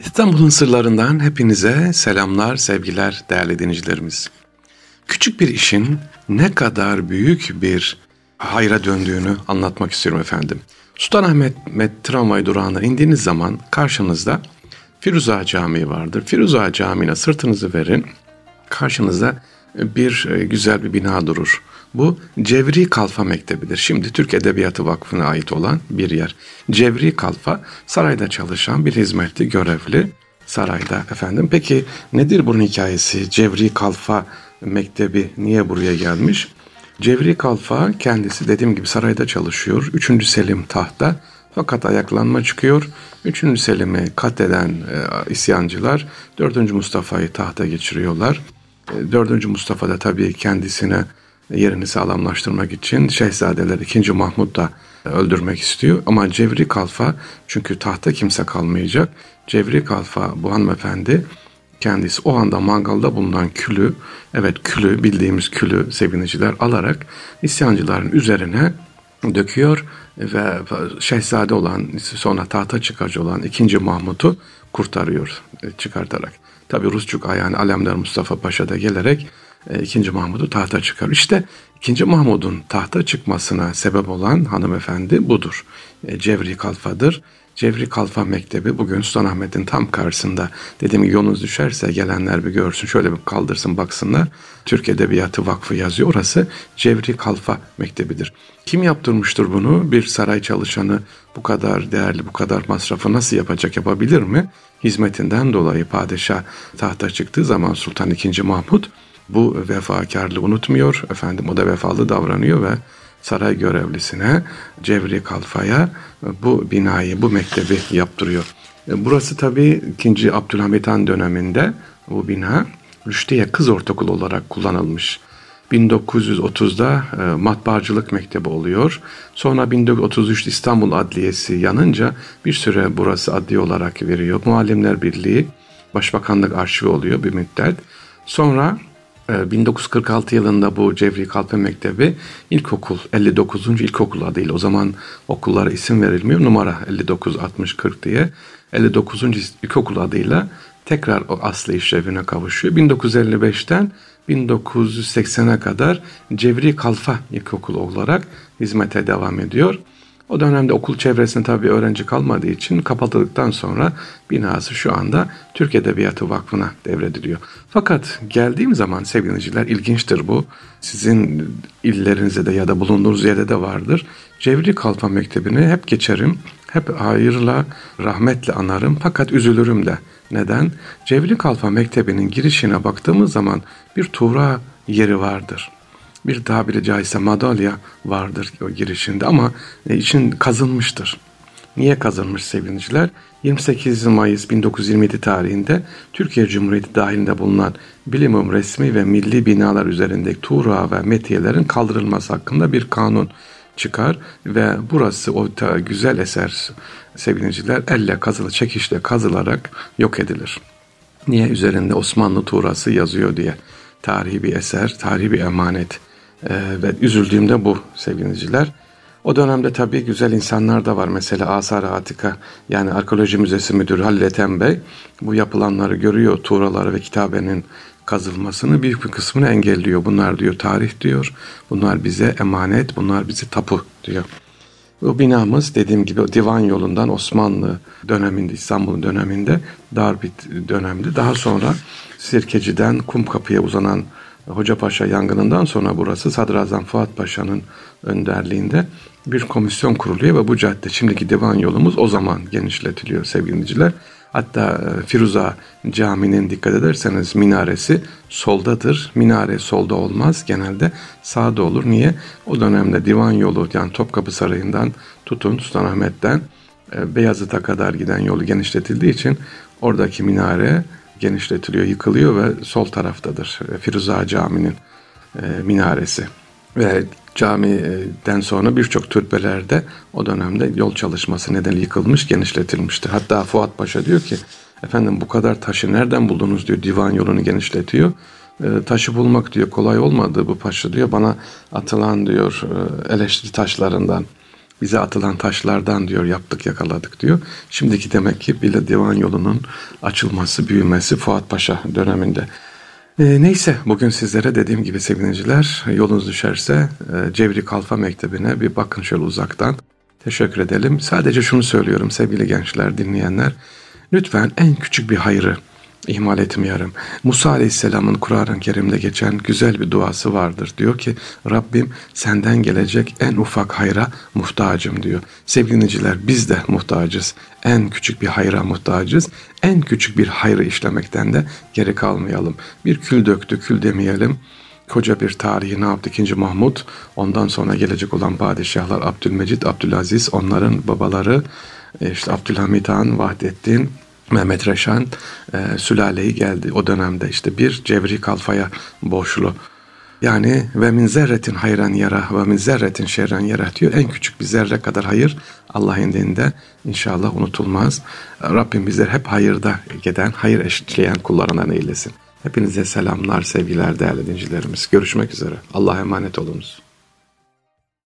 İstanbul'un sırlarından hepinize selamlar, sevgiler değerli dinleyicilerimiz. Küçük bir işin ne kadar büyük bir hayra döndüğünü anlatmak istiyorum efendim. Sultanahmet tramvay durağına indiğiniz zaman karşınızda Firuza Camii vardır. Firuza Camii'ne sırtınızı verin. Karşınızda bir e, güzel bir bina durur. Bu Cevri Kalfa Mektebi'dir. Şimdi Türk Edebiyatı Vakfı'na ait olan bir yer. Cevri Kalfa sarayda çalışan bir hizmetli görevli sarayda efendim. Peki nedir bunun hikayesi? Cevri Kalfa Mektebi niye buraya gelmiş? Cevri Kalfa kendisi dediğim gibi sarayda çalışıyor. Üçüncü Selim tahta. Fakat ayaklanma çıkıyor. Üçüncü Selim'i katleden e, isyancılar dördüncü Mustafa'yı tahta geçiriyorlar. E, Mustafa da tabii kendisine yerini sağlamlaştırmak için Şehzadeler 2. Mahmud da öldürmek istiyor. Ama Cevri Kalfa çünkü tahta kimse kalmayacak. Cevri Kalfa bu hanımefendi kendisi o anda mangalda bulunan külü, evet külü bildiğimiz külü seviniciler alarak isyancıların üzerine döküyor ve şehzade olan sonra tahta çıkacı olan 2. Mahmud'u kurtarıyor e, çıkartarak. Tabi Rusçuk yani Alemdar Mustafa Paşa da gelerek e, ikinci Mahmud'u tahta çıkar. İşte ikinci Mahmud'un tahta çıkmasına sebep olan hanımefendi budur. E, Cevri Kalfa'dır. Cevri Kalfa Mektebi bugün Sultanahmet'in tam karşısında. Dediğim gibi yolunuz düşerse gelenler bir görsün. Şöyle bir kaldırsın baksınlar. Türk Edebiyatı Vakfı yazıyor. Orası Cevri Kalfa Mektebidir. Kim yaptırmıştır bunu? Bir saray çalışanı bu kadar değerli, bu kadar masrafı nasıl yapacak, yapabilir mi? Hizmetinden dolayı padişah tahta çıktığı zaman Sultan II. Mahmud bu vefakarlığı unutmuyor. Efendim o da vefalı davranıyor ve saray görevlisine Cevri Kalfa'ya bu binayı, bu mektebi yaptırıyor. E, burası tabii 2. Abdülhamit Han döneminde bu bina Rüştiye Kız Ortaokulu olarak kullanılmış. 1930'da e, matbaacılık mektebi oluyor. Sonra 1933 İstanbul Adliyesi yanınca bir süre burası adli olarak veriyor. Muallimler Birliği Başbakanlık Arşivi oluyor bir müddet. Sonra 1946 ee, yılında bu Cevri Kalpe Mektebi ilkokul 59. ilkokul adıyla o zaman okullara isim verilmiyor numara 59 60 40 diye 59. ilkokul adıyla tekrar o aslı işlevine kavuşuyor. 1955'ten 1980'e kadar Cevri Kalfa İlkokulu olarak hizmete devam ediyor. O dönemde okul çevresinde tabii öğrenci kalmadığı için kapatıldıktan sonra binası şu anda Türk Edebiyatı Vakfı'na devrediliyor. Fakat geldiğim zaman sevgiliciler ilginçtir bu. Sizin illerinizde de ya da bulunduğunuz yerde de vardır. Cevri Kalfa Mektebi'ni hep geçerim. Hep hayırla, rahmetle anarım fakat üzülürüm de. Neden? Cevri Kalfa Mektebi'nin girişine baktığımız zaman bir tuğra yeri vardır bir tabiri caizse madalya vardır o girişinde ama e, için kazınmıştır. Niye kazınmış sevgiliciler? 28 Mayıs 1927 tarihinde Türkiye Cumhuriyeti dahilinde bulunan bilimum resmi ve milli binalar üzerindeki tuğra ve metiyelerin kaldırılması hakkında bir kanun çıkar ve burası o güzel eser sevgiliciler elle kazılı çekişle kazılarak yok edilir. Niye üzerinde Osmanlı tuğrası yazıyor diye. Tarihi bir eser, tarihi bir emanet. Ee, ve üzüldüğümde bu sevgiliciler. O dönemde tabii güzel insanlar da var. Mesela Asar Atika yani Arkeoloji Müzesi Müdürü Halil Ethem Bey bu yapılanları görüyor. Tuğraları ve kitabenin kazılmasını büyük bir kısmını engelliyor. Bunlar diyor tarih diyor. Bunlar bize emanet, bunlar bize tapu diyor. Bu binamız dediğim gibi divan yolundan Osmanlı döneminde, İstanbul döneminde dar bir dönemdi. Daha sonra Sirkeci'den Kumkapı'ya uzanan Hocapaşa yangınından sonra burası Sadrazam Fuat Paşa'nın önderliğinde bir komisyon kuruluyor ve bu cadde şimdiki divan yolumuz o zaman genişletiliyor sevgiliciler. Hatta e, Firuza Camii'nin dikkat ederseniz minaresi soldadır. Minare solda olmaz. Genelde sağda olur. Niye? O dönemde divan yolu yani Topkapı Sarayı'ndan tutun Sultanahmet'ten e, Beyazıt'a kadar giden yolu genişletildiği için oradaki minare genişletiliyor, yıkılıyor ve sol taraftadır e, Firuza Camii'nin e, minaresi. Ve camiden sonra birçok türbelerde o dönemde yol çalışması nedeniyle yıkılmış, genişletilmiştir. Hatta Fuat Paşa diyor ki, efendim bu kadar taşı nereden buldunuz diyor, divan yolunu genişletiyor. E, taşı bulmak diyor kolay olmadı bu paşa diyor, bana atılan diyor eleştiri taşlarından bize atılan taşlardan diyor yaptık yakaladık diyor. Şimdiki demek ki bile divan yolunun açılması, büyümesi Fuat Paşa döneminde. E, neyse bugün sizlere dediğim gibi sevgiliciler yolunuz düşerse e, Cevri Kalfa Mektebi'ne bir bakın şöyle uzaktan. Teşekkür edelim. Sadece şunu söylüyorum sevgili gençler, dinleyenler. Lütfen en küçük bir hayrı ihmal etmiyorum. Musa Aleyhisselam'ın Kur'an-ı Kerim'de geçen güzel bir duası vardır. Diyor ki Rabbim senden gelecek en ufak hayra muhtacım diyor. Sevgiliciler biz de muhtacız. En küçük bir hayra muhtacız. En küçük bir hayrı işlemekten de geri kalmayalım. Bir kül döktü kül demeyelim koca bir tarihi ne yaptı 2. Mahmut ondan sonra gelecek olan padişahlar Abdülmecit, Abdülaziz onların babaları işte Abdülhamit Han, Vahdettin, Mehmet Reşan e, sülaleyi geldi. O dönemde işte bir Cevri Kalfa'ya borçlu. Yani ve min zerretin hayran yara ve min zerretin şerren yara diyor. En küçük bir zerre kadar hayır Allah indinde inşallah unutulmaz. Rabbim bizler hep hayırda giden, hayır eşitleyen kullarından eylesin. Hepinize selamlar, sevgiler değerli dincilerimiz. Görüşmek üzere. Allah'a emanet olunuz.